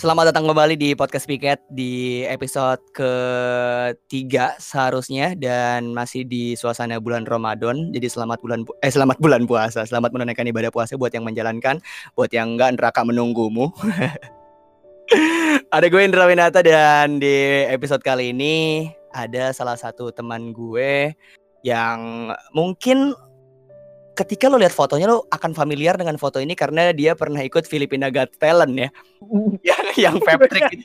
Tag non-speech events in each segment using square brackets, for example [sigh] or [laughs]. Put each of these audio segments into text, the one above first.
Selamat datang kembali di podcast Piket di episode ketiga seharusnya dan masih di suasana bulan Ramadan. Jadi selamat bulan eh selamat bulan puasa, selamat menunaikan ibadah puasa buat yang menjalankan, buat yang enggak neraka menunggumu. [laughs] ada gue Indra Winata dan di episode kali ini ada salah satu teman gue yang mungkin ketika lo lihat fotonya lo akan familiar dengan foto ini karena dia pernah ikut Filipina Got Talent ya. [laughs] yang yang Patrick.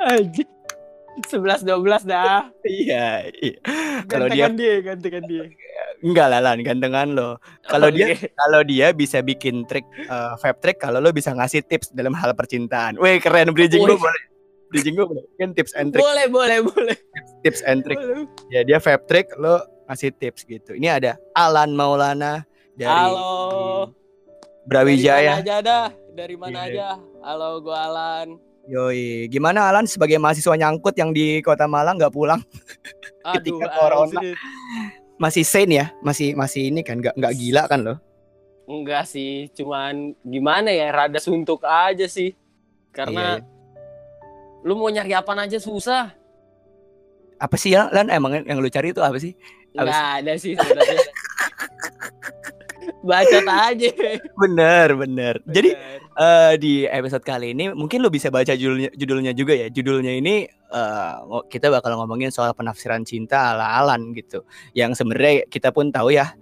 Anjing. 11 12 dah. Iya, iya. Kalau Gantengan dia, gantengan dia. Enggak lah lan gantengan lo. Kalau dia Oke. kalau dia bisa bikin trik eh, vape trick kalau lo bisa ngasih tips dalam hal percintaan. Wih, keren bridging gue Wih. boleh. Bridging gue boleh. Kan tips and trick, boleh, boleh, boleh. tips and trick. boleh. Ya dia vape trick lo ngasih tips gitu. Ini ada Alan Maulana dari Halo. Dari mana Brawijaya. aja dah? Dari mana Iya. aja? Halo, gua Alan. Yoi, gimana Alan sebagai mahasiswa nyangkut yang di Kota Malang nggak pulang? [laughs] Aduh, Ketika corona. anjir. Masih sane ya? Masih masih ini kan nggak nggak gila kan lo? Enggak sih, cuman gimana ya, rada suntuk aja sih. Karena Iya, lu mau nyari apa aja susah. Apa sih ya Lan emang yang lu cari itu apa sih? Apa Enggak ada sih sebenarnya. Bacot aja. Bener bener. Jadi Bener. eh di episode kali ini mungkin lu bisa baca judulnya judulnya juga ya. Judulnya ini ngo- kita bakal ngomongin soal penafsiran cinta ala Alan gitu. Yang sebenarnya kita pun tahu ya.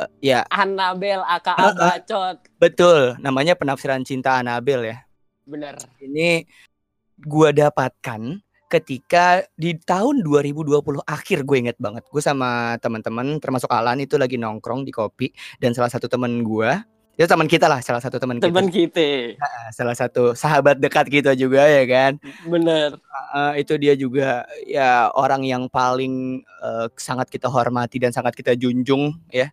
eh, ya Annabel aka bacot. betul. Namanya penafsiran cinta Anabel ya. Bener. Ini gua dapatkan ketika di tahun 2020 akhir gue inget banget gue sama teman-teman termasuk Alan itu lagi nongkrong di kopi dan salah satu teman gua itu teman kita lah salah satu teman kita Temen kita. salah satu sahabat dekat kita juga ya kan Bener. Eh, itu dia juga ya orang yang paling eh, sangat kita hormati dan sangat kita junjung ya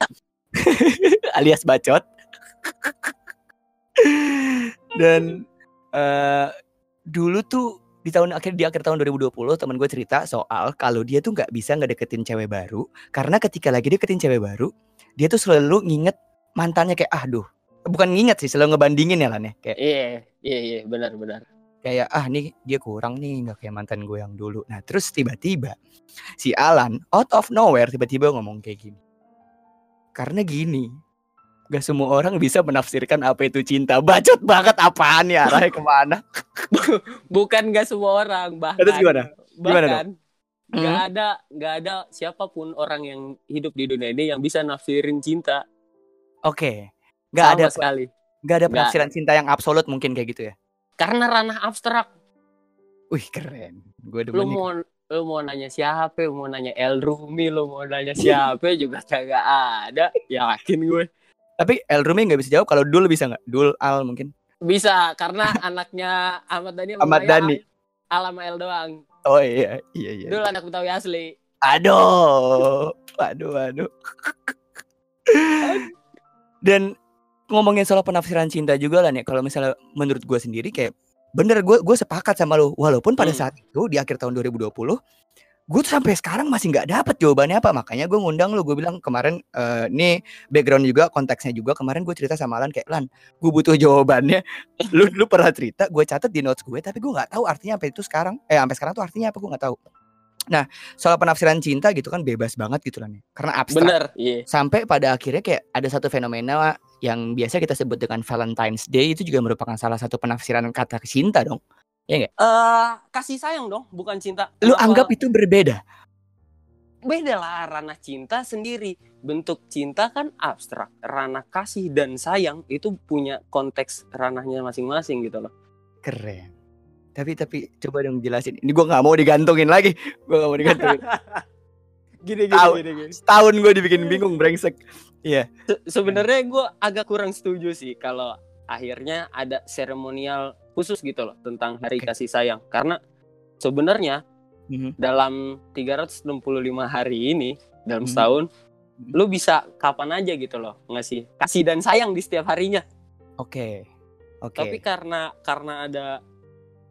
[laughs] alias bacot dan eh, dulu tuh di tahun akhir di akhir tahun 2020 teman gue cerita soal kalau dia tuh nggak bisa ngedeketin cewek baru karena ketika lagi deketin cewek baru dia tuh selalu nginget mantannya kayak aduh. Bukan nginget sih selalu ngebandingin ya lan ya? Kayak Iya, iya, iya, benar, benar. kayak ah nih dia kurang nih nggak kayak mantan gue yang dulu. Nah terus tiba-tiba si Alan out of nowhere tiba-tiba ngomong kayak gini. Karena gini gak semua orang bisa menafsirkan apa itu cinta bacot banget apaan ya arahnya ke mana [laughs] Bukan gak semua orang, bahkan Terus gimana? Gimana bahkan nggak Hmm? ada nggak ada siapa pun orang yang hidup di dunia ini yang bisa nafsirin cinta oke nggak sama ada sekali. nggak ada penafsiran cinta yang absolut mungkin kayak gitu ya Karena ranah abstrak. wih keren gue Lu demen nih. mau lu mau nanya siapa, lu mau nanya El Rumi, lu mau nanya siapa juga kagak ada. Yakin gue. Tapi El Rumi nggak bisa jawab kalau Dul bisa nggak Dul Al mungkin Bisa karena anaknya Ahmad Dhani Ahmad Dhani. Al sama El doang. oh iya iya iya Dulu anak Betawi asli. Aduh, aduh, aduh. Dan ngomongin soal penafsiran cinta juga lah nih. Kalau misalnya menurut gue sendiri kayak bener gue gue sepakat sama lo. Walaupun pada Hmm. saat itu di akhir tahun 2020 gue tuh sampai sekarang masih nggak dapet jawabannya apa. Makanya gue ngundang lo. Gue bilang kemarin eh, nih background juga konteksnya juga kemarin gue cerita sama Alan kayak Lan, gue butuh jawabannya. [laughs] lu lu pernah cerita, gue catat di notes gue, tapi gue nggak tahu artinya apa itu sekarang. Eh sampai sekarang tuh artinya apa gue nggak tahu. Nah soal penafsiran cinta gitu kan bebas banget gitu lah nih. Karena abstrak Bener, iya. sampai pada akhirnya kayak ada satu fenomena yang biasa kita sebut dengan Valentine's Day itu juga merupakan salah satu penafsiran kata cinta dong. Eh, kasih sayang dong, bukan cinta. Lu Kenapa- anggap itu berbeda? beda lah ranah cinta sendiri. Bentuk cinta kan abstrak. Ranah kasih dan sayang itu punya konteks ranahnya masing-masing gitu loh. Keren. Tapi tapi coba dong jelasin. Ini gua nggak mau digantungin lagi. Gua nggak mau digantungin. [laughs] Gini Tahu. gini gini. Setahun gue dibikin bingung brengsek. Iya. Se- Sebenarnya gue agak kurang setuju sih kalau akhirnya ada seremonial khusus gitu loh tentang hari Oke. kasih sayang. Karena sebenarnya Mhm. dalam 365 hari ini dalam Mhm. setahun Mhm. lu bisa kapan aja gitu loh ngasih kasih dan sayang di setiap harinya. Oke. Oke. Tapi karena karena ada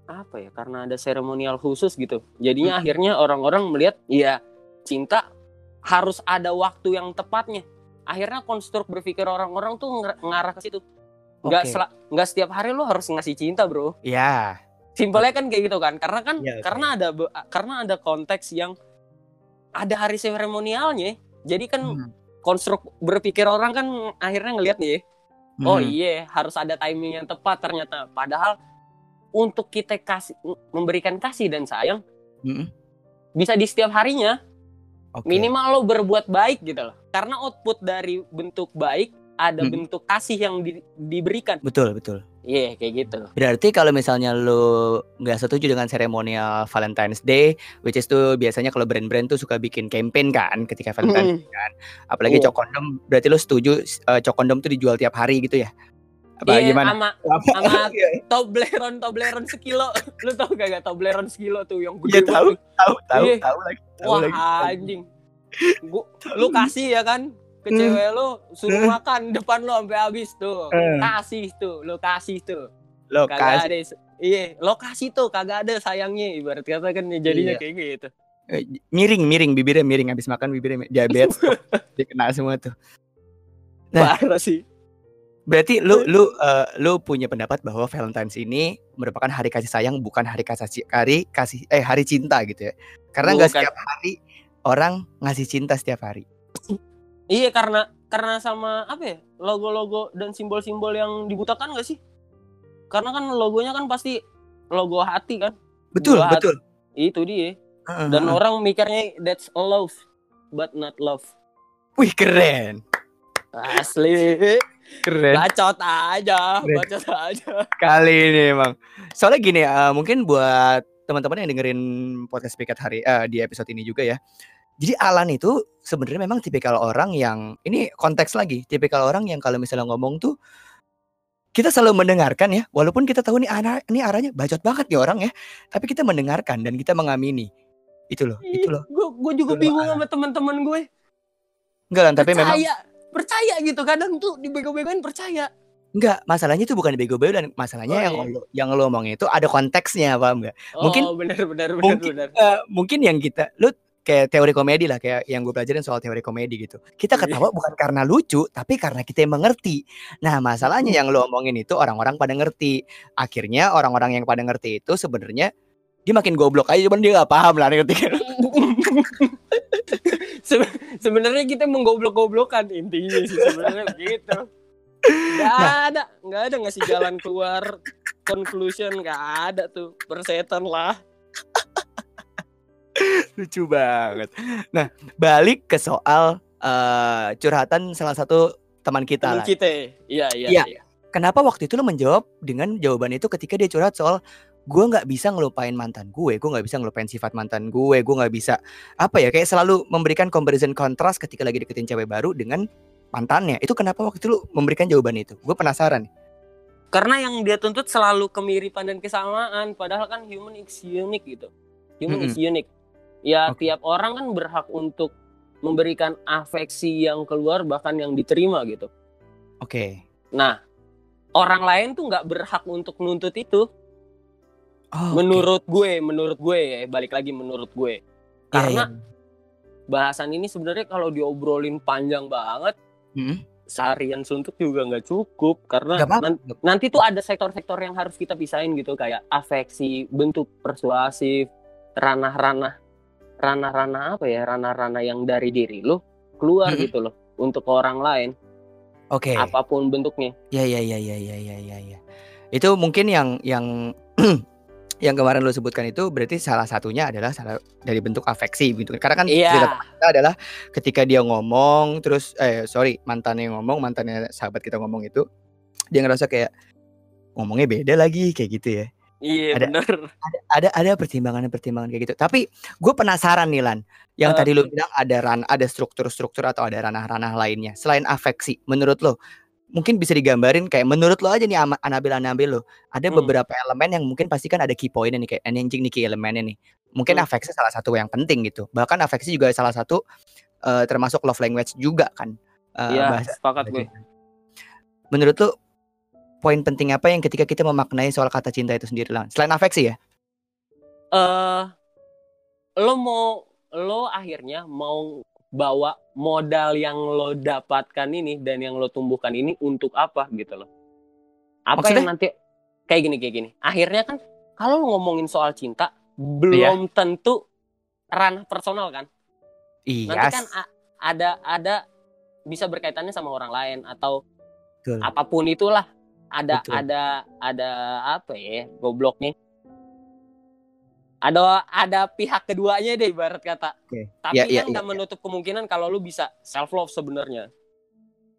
apa ya? Karena ada seremonial khusus gitu. Jadinya Hmm. akhirnya orang-orang melihat ya cinta harus ada waktu yang tepatnya. Akhirnya konstruk berpikir orang-orang tuh ngarah ke situ. Nggak Oke. sela- nggak setiap hari lo harus ngasih cinta bro Ya. simpelnya kan kayak gitu kan karena kan Iya, oke. karena ada karena ada konteks yang ada hari seremonialnya jadi kan Hmm. konstruk berpikir orang kan akhirnya ngelihat nih oh Hmm. iya harus ada timing yang tepat ternyata padahal untuk kita kasih memberikan kasih dan sayang Hmm. bisa di setiap harinya Oke. minimal lo berbuat baik gitu loh karena output dari bentuk baik ada Hmm. bentuk kasih yang di- diberikan Betul, betul. iya kayak gitu Berarti kalau misalnya lu nggak setuju dengan seremonial Valentine's Day, which is tuh biasanya kalau brand-brand tuh suka bikin campaign kan ketika Valentine's Day kan. Apalagi Iya. cok kondom, berarti lu setuju uh, cok kondom tuh dijual tiap hari gitu ya? Apa Iya, gimana? sama [laughs] sama [laughs] Iya, Toblerone Toblerone sekilo [laughs] lu tau gak gak Toblerone sekilo tuh yang Iya, gede tahu, tahu, tahu, Iya. tahu lagi. Tahu wah lagi. anjing Gua, lu kasih ya kan ke Hmm. cewek lu suruh Hmm. makan [laughs] depan lu sampai habis tuh Hmm. kasih tuh lu kasih tuh Lokasi. kagak ada iya lokasi tuh kagak ada sayangnya ibarat kata kan jadinya Iya. kayak gitu Eh, miring, miring, bibirnya miring habis makan bibirnya diabetes. [laughs] Dia kena semua tuh. Nah. parah sih Berarti lu lu uh, lu punya pendapat bahwa Valentine's ini merupakan hari kasih sayang bukan hari kasih hari kasih eh hari cinta gitu ya. Karena nggak Bukan. setiap hari orang ngasih cinta setiap hari. [laughs] iya karena karena sama apa ya logo-logo dan simbol-simbol yang dibutakan gak sih karena kan logonya kan pasti logo hati kan Betul, Buat- betul. itu dia Heeh, dan orang mikirnya that's a love but not love Wih, keren. asli Keren bacot aja Keren. bacot aja kali ini emang. Soalnya gini, eh, mungkin buat teman-teman yang dengerin podcast Piket hari eh, di episode ini juga ya. Jadi Alan itu sebenarnya memang tipikal orang yang ini konteks lagi, tipikal orang yang kalau misalnya ngomong tuh kita selalu mendengarkan ya, walaupun kita tahu nih arah ini arahnya bacot banget nih orang ya, tapi kita mendengarkan dan kita mengamini. Itu loh, itu loh. gue juga Itu loh, bingung sama teman-teman gue Enggak lah, tapi memang percaya percaya gitu kadang tuh dibego-begoin percaya enggak, masalahnya itu bukan bego-bego dan masalahnya Oh, yang iya. lo yang lo omongin itu ada konteksnya, paham enggak? Mungkin- oh benar benar benar mungkin benar eh, mungkin yang kita lu kayak teori komedi lah kayak yang gue pelajarin soal teori komedi gitu. Kita Iya. ketawa bukan karena lucu, tapi karena kita yang mengerti. Nah, masalahnya yang lu omongin itu orang-orang pada ngerti. Akhirnya orang-orang yang pada ngerti itu sebenarnya dia makin goblok aja cuman dia gak paham lah ngerti kan? [laughs] Se- sebenarnya kita menggoblok-goblokan intinya sih sebenarnya begitu nggak Nah. ada nggak ada ngasih jalan keluar conclusion nggak ada tuh persetan lah Lucu banget. Nah, balik ke soal eh, curhatan salah satu teman kita temen lah. kita iya iya Iya. iya. Kenapa waktu itu lo menjawab dengan jawaban itu ketika dia curhat soal gue nggak bisa ngelupain mantan gue, gue nggak bisa ngelupain sifat mantan gue, gue nggak bisa apa ya kayak selalu memberikan comparison kontras ketika lagi deketin cewek baru dengan mantannya. Itu kenapa waktu itu lo memberikan jawaban itu? Gue penasaran. nih. karena yang dia tuntut selalu kemiripan dan kesamaan padahal kan human is unique gitu human is unique ya Oke. tiap orang kan berhak untuk memberikan afeksi yang keluar bahkan yang diterima gitu Oke. nah orang lain tuh nggak berhak untuk nuntut itu Oh, menurut gue menurut gue ya balik lagi menurut gue oke. Iya, karena iya. bahasan ini sebenarnya kalau diobrolin panjang banget Mm-mm. seharian suntuk juga nggak cukup karena Nggak apa-apa. nan- nanti tuh ada sektor-sektor yang harus kita pisahin gitu kayak afeksi bentuk persuasif ranah-ranah ranah-ranah apa ya ranah-ranah yang dari diri lo keluar Mm-mm. gitu loh untuk orang lain Oke. apa pun bentuknya Ya ya ya ya ya ya ya ya. Itu mungkin yang yang [clears throat] yang kemarin lo sebutkan itu berarti salah satunya adalah salah dari bentuk afeksi gitu. Karena kan cerita iya teman kita adalah ketika dia ngomong terus eh sorry mantannya ngomong mantannya sahabat kita ngomong itu dia ngerasa kayak ngomongnya beda lagi kayak gitu ya. Iya Ada- bener Ada ada pertimbangan pertimbangan kayak gitu. Tapi gue penasaran nih Lan, yang Eh. tadi lo bilang ada ran ada struktur-struktur atau ada ranah-ranah lainnya selain afeksi. Menurut lo mungkin bisa digambarin kayak menurut lo aja nih Anabil Anabil lo ada Hmm. beberapa elemen yang mungkin pasti kan ada key point nih kayak anjing nih key elemennya nih. Mungkin Hmm. afeksi salah satu yang penting gitu. Bahkan afeksi juga salah satu eh, termasuk love language juga kan. Eh, iya bahasa sepakat gue Menurut lo poin penting apa yang ketika kita memaknai soal kata cinta itu sendiri Lan? Selain afeksi ya? eh lo mau lo akhirnya mau bawa modal yang lo dapatkan ini dan yang lo tumbuhkan ini untuk apa gitu loh apa Maksudnya? yang nanti kayak gini kayak gini akhirnya kan kalau ngomongin soal cinta belum tentu ranah personal kan Iya. nanti kan ada ada bisa berkaitannya sama orang lain atau Betul. apa pun itulah ada Betul. ada ada apa ya gobloknya? Ada ada pihak keduanya deh ibarat kata. Tapi Ya, ya, kan ya, nggak menutup kemungkinan kalau lu bisa self love sebenarnya.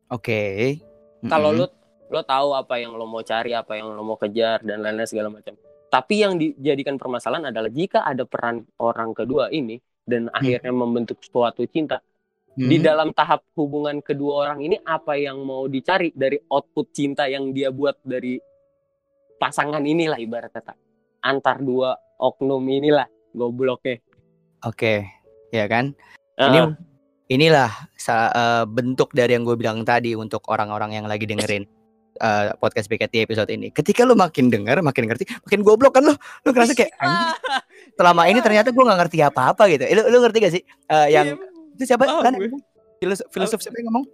Oke. kalau Mm-mm. lu lo tahu apa yang lo mau cari apa yang lo mau kejar dan lain-lain segala macam. Tapi yang dijadikan permasalahan adalah jika ada peran orang kedua ini dan akhirnya membentuk suatu cinta di Hmm. dalam tahap hubungan kedua orang ini apa yang mau dicari dari output cinta yang dia buat dari pasangan inilah ibarat kata antar dua oknum inilah gobloknya Oke, ya kan? Ini Heeh. inilah eh, bentuk dari yang gue bilang tadi untuk orang-orang yang lagi dengerin eh, podcast BKT episode ini. Ketika lu makin denger, makin ngerti, makin goblok kan lu. Lu ngerasa kayak anjing, selama ini ternyata gue nggak ngerti apa-apa gitu. Eh, Lu, lu ngerti gak sih? Eh, yang itu siapa? Lan, gue. filosof, filosof siapa yang ngomong?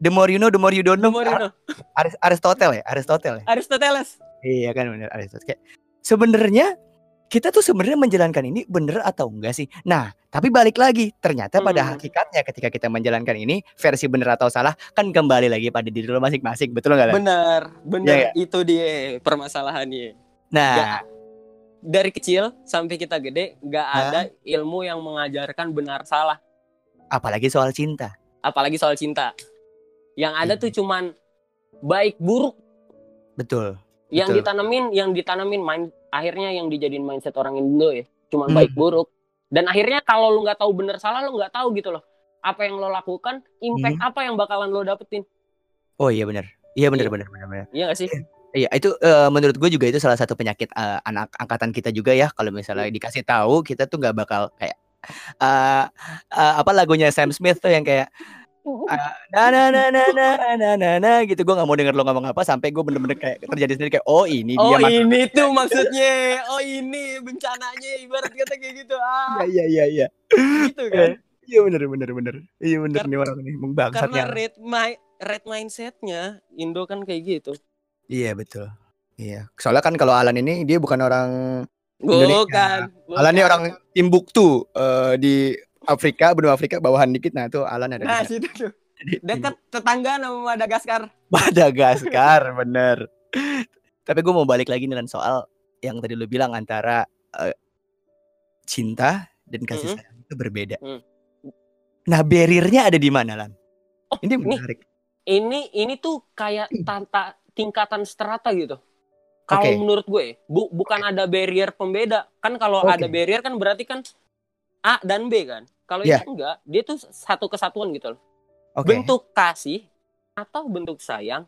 The more you know, the more you don't know. Nomorino. Aris- Aristotle ya, Aristotle ya. Aristoteles Iya kan bener Aristotle. Kayak sebenarnya kita tuh sebenarnya menjalankan ini bener atau enggak sih? Nah, tapi balik lagi, ternyata pada Hmm. hakikatnya ketika kita menjalankan ini versi bener atau salah kan kembali lagi pada diri lo masing-masing, betul nggak? Benar benar Iya, itu dia permasalahannya Nah, Ya. dari kecil sampai kita gede nggak ada ilmu yang mengajarkan benar salah apalagi soal cinta. apalagi soal cinta yang ada Hmm. tuh cuman baik buruk Betul. yang Betul. ditanamin yang ditanamin main akhirnya yang dijadiin mindset orang Indo ya cuman Hmm. baik buruk dan akhirnya kalau lu nggak tahu benar salah lu nggak tahu gitu loh apa yang lo lakukan impact Hmm. apa yang bakalan lo dapetin Oh iya bener. Iya bener Iya. bener bener. bener. iya gak sih Iya itu eh, menurut gue juga itu salah satu penyakit eh, anak angkatan kita juga ya kalau misalnya Hmm. dikasih tahu kita tuh nggak bakal kayak [laughs] eh eh, apa lagunya Sam Smith tuh yang kayak Ah, [laughs] na na na na na na na na gitu. Gue nggak mau denger lo ngomong apa sampai gue bener-bener kayak terjadi sendiri kayak oh ini Oh dia maksud- ini tuh maksudnya. Oh ini bencananya Ibarat kata kayak gitu. Ah. Iya iya iya Gitu kan? Iya bener bener bener. Iya bener nih orang nih emang bangsat Karena yang red, my, red mindsetnya Indo kan kayak gitu. Iya betul. Iya. Soalnya kan kalau Alan ini dia bukan orang Indonesia. Bukan, Alan ini bukan. orang Timbuktu eh, di Afrika benua Afrika bawahan dikit nah tuh Alan ada Nah situ tuh Dekat tetangga sama Madagaskar [laughs] Madagaskar bener tapi gue mau balik lagi dengan soal yang tadi lu bilang antara eh, cinta dan kasih Mm-mm. sayang itu berbeda Mm. nah barriernya ada di mana lan Oh, ini nih. menarik Ini ini tuh kayak tanta, tingkatan strata gitu Kalau Oke. menurut gue bu, Bukan ada barrier pembeda Kan kalau Oke. ada barrier kan berarti kan A dan B kan Kalau Iya. ini enggak Dia tuh satu kesatuan gitu loh oke bentuk kasih atau bentuk sayang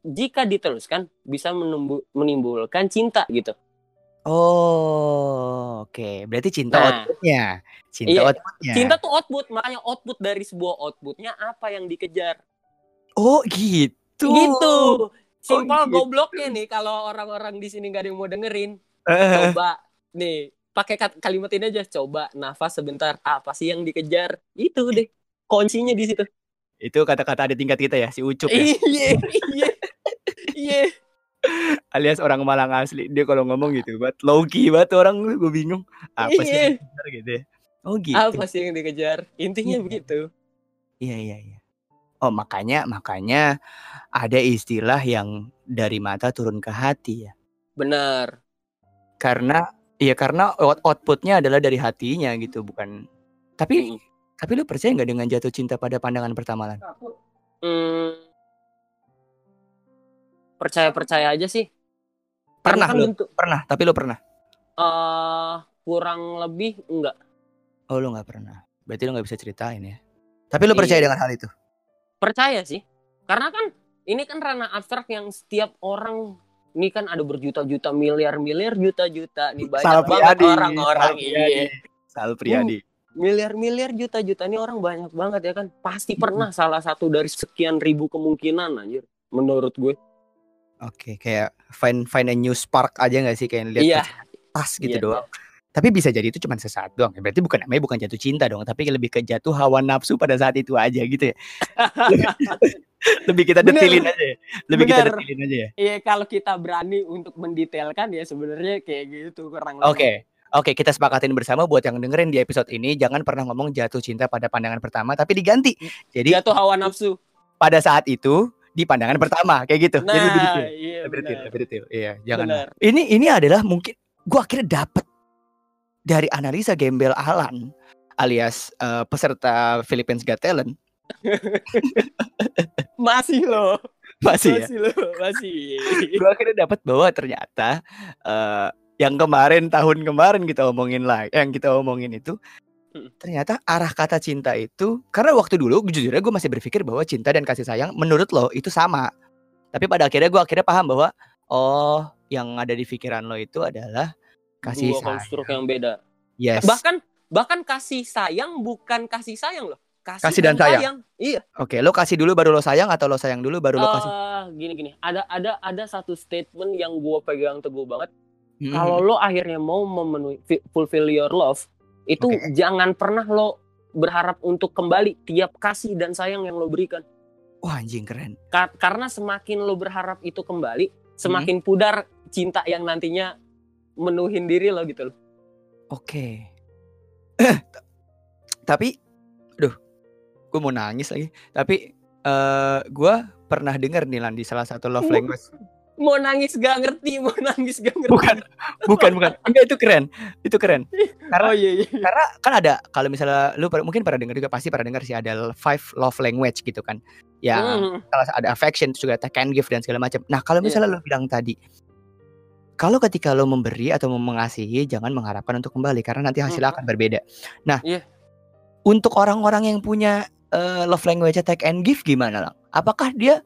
jika diteruskan bisa menumbu- menimbulkan cinta gitu. oh oke berarti cinta Nah. outputnya cinta Iya. outputnya Cinta tuh output, makanya output dari sebuah outputnya apa yang dikejar. oh gitu Gitu. Simpel gitu. gobloknya nih kalau orang-orang di sini nggak ada yang mau dengerin. Eh, Coba nih pakai kalimat ini aja coba nafas sebentar apa sih yang dikejar itu deh kuncinya di situ itu kata-kata ada tingkat kita ya si ucup ya iya iya iya alias orang Malang asli dia kalau ngomong gitu low key banget orang gue bingung apa sih Iya. yang benar gitu ya oh gitu apa sih yang dikejar intinya Iya. begitu Iya iya iya. Oh makanya makanya ada istilah yang dari mata turun ke hati ya. benar Karena iya karena out- outputnya adalah dari hatinya gitu bukan. Tapi Mm. tapi lu percaya nggak dengan jatuh cinta pada pandangan pertama lan? Hmm, percaya percaya aja sih. Pernah kan lu? bentuk Pernah. Tapi lu pernah? eh kurang lebih enggak. Oh lu nggak pernah. Berarti lu nggak bisa ceritain ya. Tapi lu percaya Iya. dengan hal itu? Percaya sih. Karena kan ini kan ranah abstrak yang setiap orang ini kan ada berjuta-juta miliar-miliar juta-juta nih banyak Sal banget orang-orang Sal Priadi. iya. Sal Priadi. Miliar-miliar juta-juta ini orang banyak banget ya kan. Pasti pernah salah satu dari sekian ribu kemungkinan anjir menurut gue. Oke, kayak find find a new spark aja nggak sih kayak lihat Iya. pas gitu Iya. doang. Tapi bisa jadi itu cuma sesaat doang. ya. Berarti bukan namanya bukan jatuh cinta dong, tapi lebih ke jatuh hawa nafsu pada saat itu aja gitu ya. [laughs] lebih kita Bener. detilin aja ya. Lebih kita Bener. detilin aja ya. Iya kalau kita berani untuk mendetailkan ya sebenarnya kayak gitu kurang Oke. lebih. Oke, kita sepakatin bersama buat yang dengerin di episode ini jangan pernah ngomong jatuh cinta pada pandangan pertama tapi diganti. Jadi Jatuh hawa nafsu. pada saat itu di pandangan pertama kayak gitu. Jadi lebih Nah, detail. iya Lebih detail, lebih detail. Iya, jangan. Benar. Ini ini adalah mungkin gua akhirnya dapet dari analisa gembel Alan alias eh, peserta Philippines Got Talent [laughs] Masih loh. masih ya. Masih loh, masih. [laughs] Gua akhirnya dapat bahwa ternyata eh, yang kemarin tahun kemarin kita omongin lah, yang kita omongin itu Mm. ternyata arah kata cinta itu karena waktu dulu jujur gue masih berpikir bahwa cinta dan kasih sayang menurut lo itu sama. Tapi pada akhirnya gue akhirnya paham bahwa oh yang ada di pikiran lo itu adalah kasih Dua sayang. konstruk yang beda. Yes. Bahkan bahkan kasih sayang bukan kasih sayang loh. Kasih dan sayang. Iya. Oke, lo kasih dulu baru lo sayang atau lo sayang dulu baru lo kasih? Eh, gini gini. Ada ada ada satu statement yang gue pegang teguh banget. Mm. Kalau lo akhirnya mau memenuhi fi- fulfill your love, itu Oke. jangan pernah lo berharap untuk kembali tiap kasih dan sayang yang lo berikan. Wah anjing keren. Ka- karena semakin lo berharap itu kembali, Hmm. semakin pudar cinta yang nantinya menuhin diri lo gitu loh. Oke. Tapi, aduh, gue mau nangis lagi. Tapi, eh gue pernah dengar nih Lan di salah satu love language. Mau nangis gak ngerti, mau nangis gak ngerti. Bukan, bukan, bukan. Enggak itu keren, itu keren. Karena, Oh iya iya. karena kan ada kalau misalnya lu mungkin pernah dengar juga pasti pernah dengar sih ada five love language gitu kan. Yang Hmm. salah ada affection juga take and give dan segala macam. Nah kalau misalnya lu bilang tadi, kalau ketika lo memberi atau mengasihi jangan mengharapkan untuk kembali karena nanti hasilnya akan berbeda. Nah, Iya. untuk orang-orang yang punya eh, love language take and give gimana lang? Apakah dia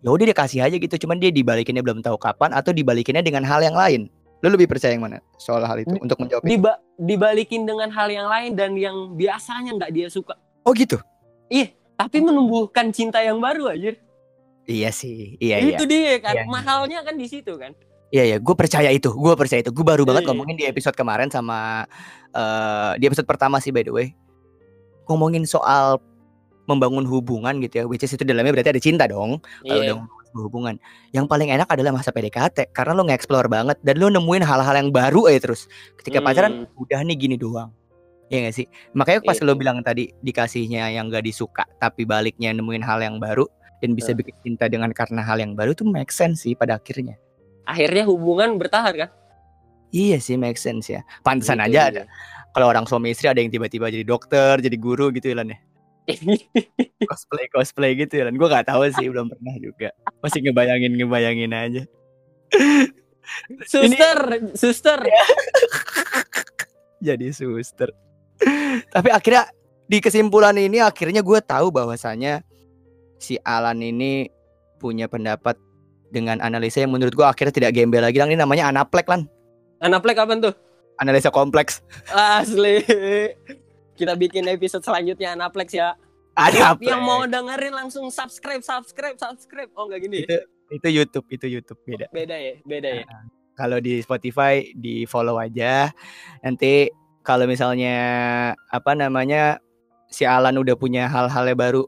ya udah dia kasih aja gitu, cuman dia dibalikinnya belum tahu kapan atau dibalikinnya dengan hal yang lain? Lo lebih percaya yang mana soal hal itu Di- untuk menjawab? itu? Diba- dibalikin dengan hal yang lain dan yang biasanya nggak dia suka. Oh gitu? Tapi menumbuhkan cinta yang baru aja. Iya sih, iya iya. itu dia kan. Iya, iya. Mahalnya kan di situ kan. Iya ya, gue percaya itu, gue percaya itu. Gue baru banget Iya. ngomongin di episode kemarin sama eh di episode pertama sih by the way, ngomongin soal membangun hubungan gitu ya, which is itu dalamnya berarti ada cinta dong. Kalau udah Iya. sebuah hubungan, yang paling enak adalah masa PDKT karena lo nge-explore banget dan lo nemuin hal-hal yang baru aja terus. Ketika pacaran Hmm. udah nih gini doang. Iya gak sih? Makanya pas Iya. lo bilang tadi dikasihnya yang gak disuka tapi baliknya nemuin hal yang baru dan bisa Eh. bikin cinta dengan karena hal yang baru tuh make sense sih pada akhirnya. Akhirnya hubungan bertahan kan. Iya sih make sense ya. Pantesan Gitu aja ada. Kalau orang suami istri ada yang tiba-tiba jadi dokter, jadi guru gitu ya Lan [laughs] ya. Cosplay cosplay gitu ya Lan. Gue nggak tahu sih, belum pernah juga. Masih ngebayangin ngebayangin aja. [laughs] suster, suster. [laughs] Jadi suster. Tapi akhirnya di kesimpulan ini akhirnya gue tahu bahwasanya si Alan ini punya pendapat dengan analisa yang menurut gue akhirnya tidak gembel lagi. Lang. Ini namanya anaplek lan. Anaplek kapan tuh? Analisa kompleks. Asli. Kita bikin episode selanjutnya Anaplex ya. Anaplek. Yang mau dengerin langsung subscribe, subscribe, subscribe. Oh enggak gini. itu itu YouTube, itu YouTube beda. Beda ya, beda ya. kalau di Spotify di follow aja nanti kalau misalnya apa namanya si Alan udah punya hal-hal yang baru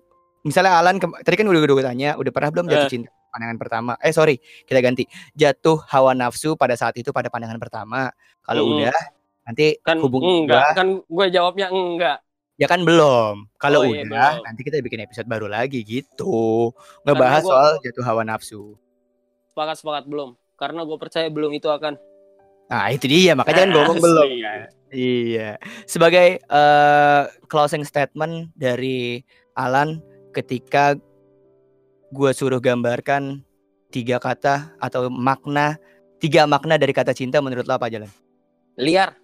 misalnya Alan tadi kan udah gue tanya udah pernah belum jatuh Eh. cinta pandangan pertama eh sorry kita ganti jatuh hawa nafsu pada saat itu pada pandangan pertama kalau Mm-mm. udah nanti Kan hubungan enggak, gua kan gue jawabnya enggak. ya kan belum kalau Oh, udah iya, belum. nanti kita bikin episode baru lagi gitu ngebahas gua- soal jatuh hawa nafsu Sepakat sepakat belum. Karena gue percaya belum itu akan. nah itu dia makanya kan ngomong Asli. belum Iya. Sebagai eh, closing statement dari Alan ketika gue suruh gambarkan tiga kata atau makna tiga makna dari kata cinta menurut lo apa jalan? Liar.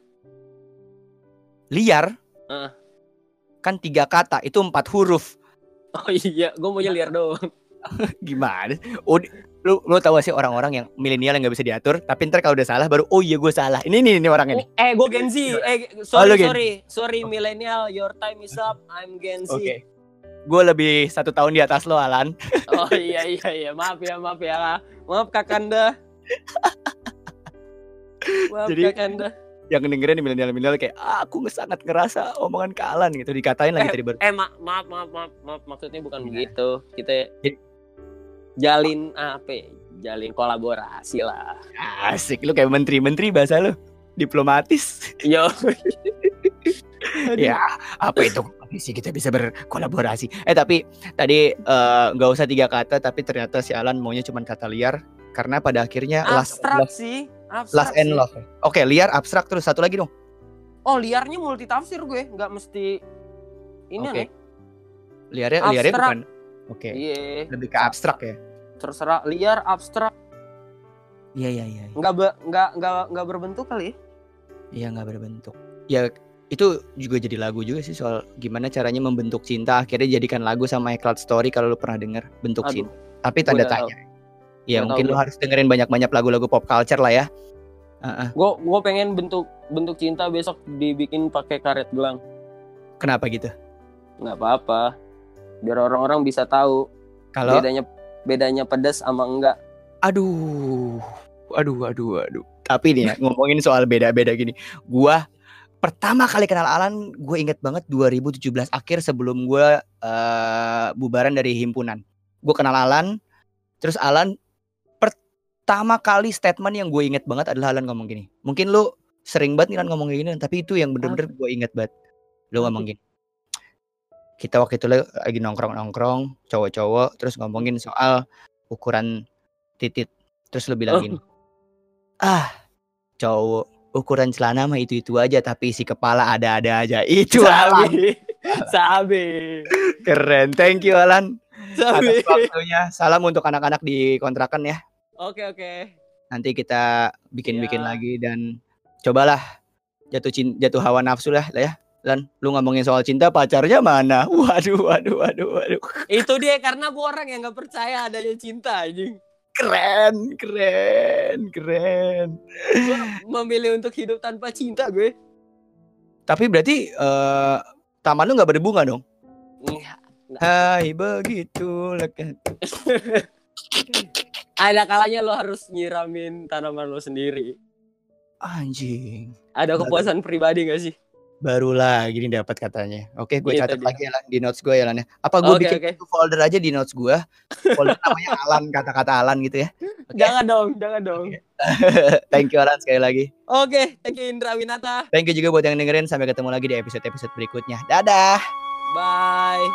Liar. Eh. Kan tiga kata itu empat huruf. Oh iya, gue maunya liar doang. [laughs] Gimana? Oh, lu lu tahu gak sih orang-orang yang milenial yang nggak bisa diatur, tapi ntar kalau udah salah baru oh iya gue salah. Ini ini ini orangnya nih. Eh, gue Gen Z. Eh, Oh, sorry, Gen- sorry. Sorry, millennial. Your time is up. I'm Gen Z. Oke. Gue lebih satu tahun di atas lo, Alan. [laughs] Oh iya, iya, iya. Maaf ya, maaf ya. Maaf, Kakanda. [laughs] Maaf, Jadi- Kakanda. yang dengerin di milenial-milenial kayak ah, aku sangat ngerasa omongan Kalan gitu dikatain lagi tadi baru. Eh ma maaf maaf maaf maaf maksudnya bukan Gimana? begitu. Kita Jadi- jalin apa? ya? Jalin kolaborasi lah. Asik lu kayak menteri-menteri bahasa lu. Diplomatis. Yo. [laughs] ya, apa itu sih kita bisa berkolaborasi. Eh tapi tadi eh, nggak usah tiga kata tapi ternyata si Alan maunya cuma kata liar karena pada akhirnya last abstrak love, sih. Abstrak last and love. Oke, liar abstrak terus satu lagi dong. Oh liarnya multi tafsir gue, nggak mesti ini Oke. nih. Liarnya liarnya Abstrak. bukan. Oke. Iya, Lebih ke abstrak ya. terserah liar abstrak, Iya iya iya. nggak be, nggak nggak nggak berbentuk kali. ya? Iya nggak berbentuk. Ya itu juga jadi lagu juga sih soal gimana caranya membentuk cinta akhirnya jadikan lagu sama Cloud Story kalau lu pernah denger bentuk Aduh, cinta. Tapi tanda nggak tahu. tanya. Ya mungkin tahu lu harus dengerin banyak-banyak lagu-lagu pop culture lah ya. Gue gue pengen bentuk bentuk cinta besok dibikin pakai karet gelang. Kenapa gitu? Nggak apa-apa. Biar orang-orang bisa tahu Kalau bedanya bedanya pedas sama enggak. aduh aduh aduh aduh. Tapi nih ya, ngomongin soal beda-beda gini. Gua pertama kali kenal Alan, gue inget banget 2017 akhir sebelum gue eh, bubaran dari himpunan. Gue kenal Alan, terus Alan pertama kali statement yang gue inget banget adalah Alan ngomong gini. Mungkin lu sering banget nih Lan ngomong gini, tapi itu yang bener-bener gue inget banget. Lu ngomong gini. Kita waktu itu lagi nongkrong-nongkrong, cowok-cowok, terus ngomongin soal ukuran titit. Terus lu bilang Oh. gini. Ah, cowok ukuran celana mah itu-itu aja tapi isi kepala ada-ada aja. Itu. Sabi. [laughs] Sabi. Keren. Thank you Alan. Sabi. Atas waktunya. Salam untuk anak-anak di kontrakan ya. Oke oke. Nanti kita bikin-bikin Iya. lagi dan cobalah jatuh cin jatuh hawa nafsu lah lah ya. Lan, lu ngomongin soal cinta pacarnya mana? [laughs] Waduh, waduh, waduh, waduh. Itu dia karena gue orang yang nggak percaya adanya cinta anjing. Keren, keren, keren. Gue memilih untuk hidup tanpa cinta gue. Tapi berarti eh taman lu nggak berbunga dong? Iya. Hai begitu. [laughs] Ada kalanya lo harus nyiramin tanaman lo sendiri. Anjing. Ada kepuasan pribadi gak sih? Baru lagi nih dapat katanya. Oke, gue Itu catat lagi ya Lan, di notes gue ya Lan ya. Apa gue Oke, bikin satu folder aja di notes gue? Folder [laughs] namanya Alan, kata-kata Alan gitu ya. Oke. Jangan dong, jangan dong. [laughs] Thank you Alan sekali lagi. Oke, thank you Indra Winata. Thank you juga buat yang dengerin. Sampai ketemu lagi di episode-episode berikutnya. Dadah. Bye.